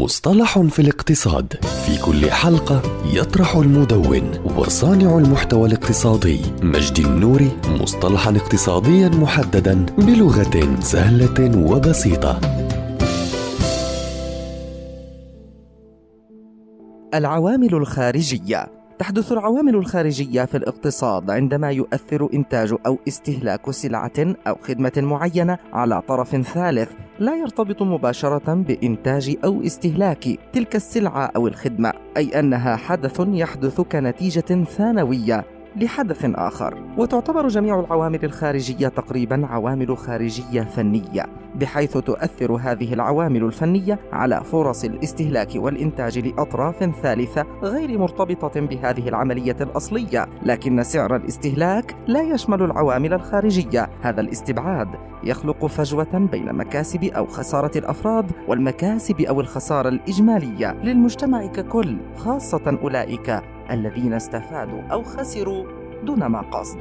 مصطلح في الاقتصاد. في كل حلقة يطرح المدون وصانع المحتوى الاقتصادي مجدي النوري مصطلحا اقتصاديا محددا بلغة سهلة وبسيطة. العوامل الخارجية. تحدث العوامل الخارجية في الاقتصاد عندما يؤثر إنتاج أو استهلاك سلعة أو خدمة معينة على طرف ثالث لا يرتبط مباشرة بإنتاج أو استهلاك تلك السلعة أو الخدمة، أي أنها حدث يحدث كنتيجة ثانوية. لحدث آخر. وتعتبر جميع العوامل الخارجية تقريبا عوامل خارجية فنية بحيث تؤثر هذه العوامل الفنية على فرص الاستهلاك والإنتاج لأطراف ثالثة غير مرتبطة بهذه العملية الأصلية. لكن سعر الاستهلاك لا يشمل العوامل الخارجية. هذا الاستبعاد يخلق فجوة بين مكاسب أو خسارة الأفراد والمكاسب أو الخسارة الإجمالية للمجتمع ككل خاصة أولئك الذين استفادوا أو خسروا دون ما قصد